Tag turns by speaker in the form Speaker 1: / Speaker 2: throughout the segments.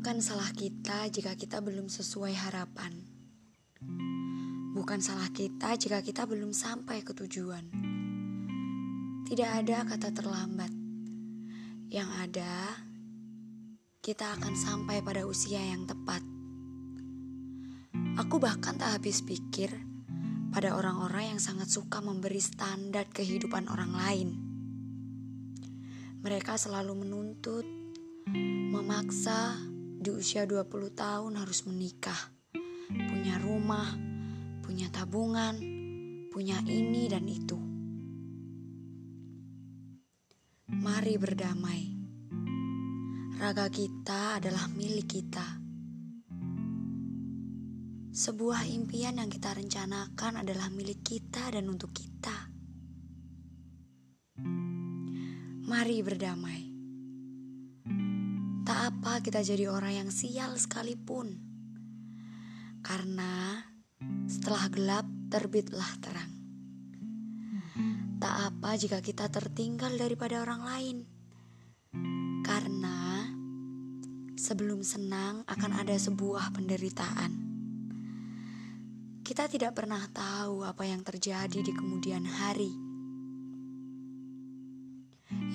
Speaker 1: Bukan salah kita jika kita belum sesuai harapan. Bukan salah kita jika kita belum sampai ke tujuan. Tidak ada kata terlambat. Yang ada, kita akan sampai pada usia yang tepat. Aku bahkan tak habis pikir pada orang-orang yang sangat suka memberi standar kehidupan orang lain. Mereka selalu menuntut, memaksa, di usia 20 tahun harus menikah, punya rumah, punya tabungan, punya ini dan itu. Mari berdamai. Raga kita adalah milik kita. Sebuah impian yang kita rencanakan adalah milik kita dan untuk kita. Mari berdamai. Tak apa kita jadi orang yang sial sekalipun. Karena setelah gelap terbitlah terang. Tak apa jika kita tertinggal daripada orang lain. Karena sebelum senang akan ada sebuah penderitaan. Kita tidak pernah tahu apa yang terjadi di kemudian hari.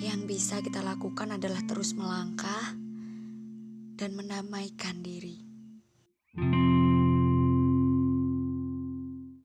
Speaker 1: Yang bisa kita lakukan adalah terus melangkah dan mendamaikan diri.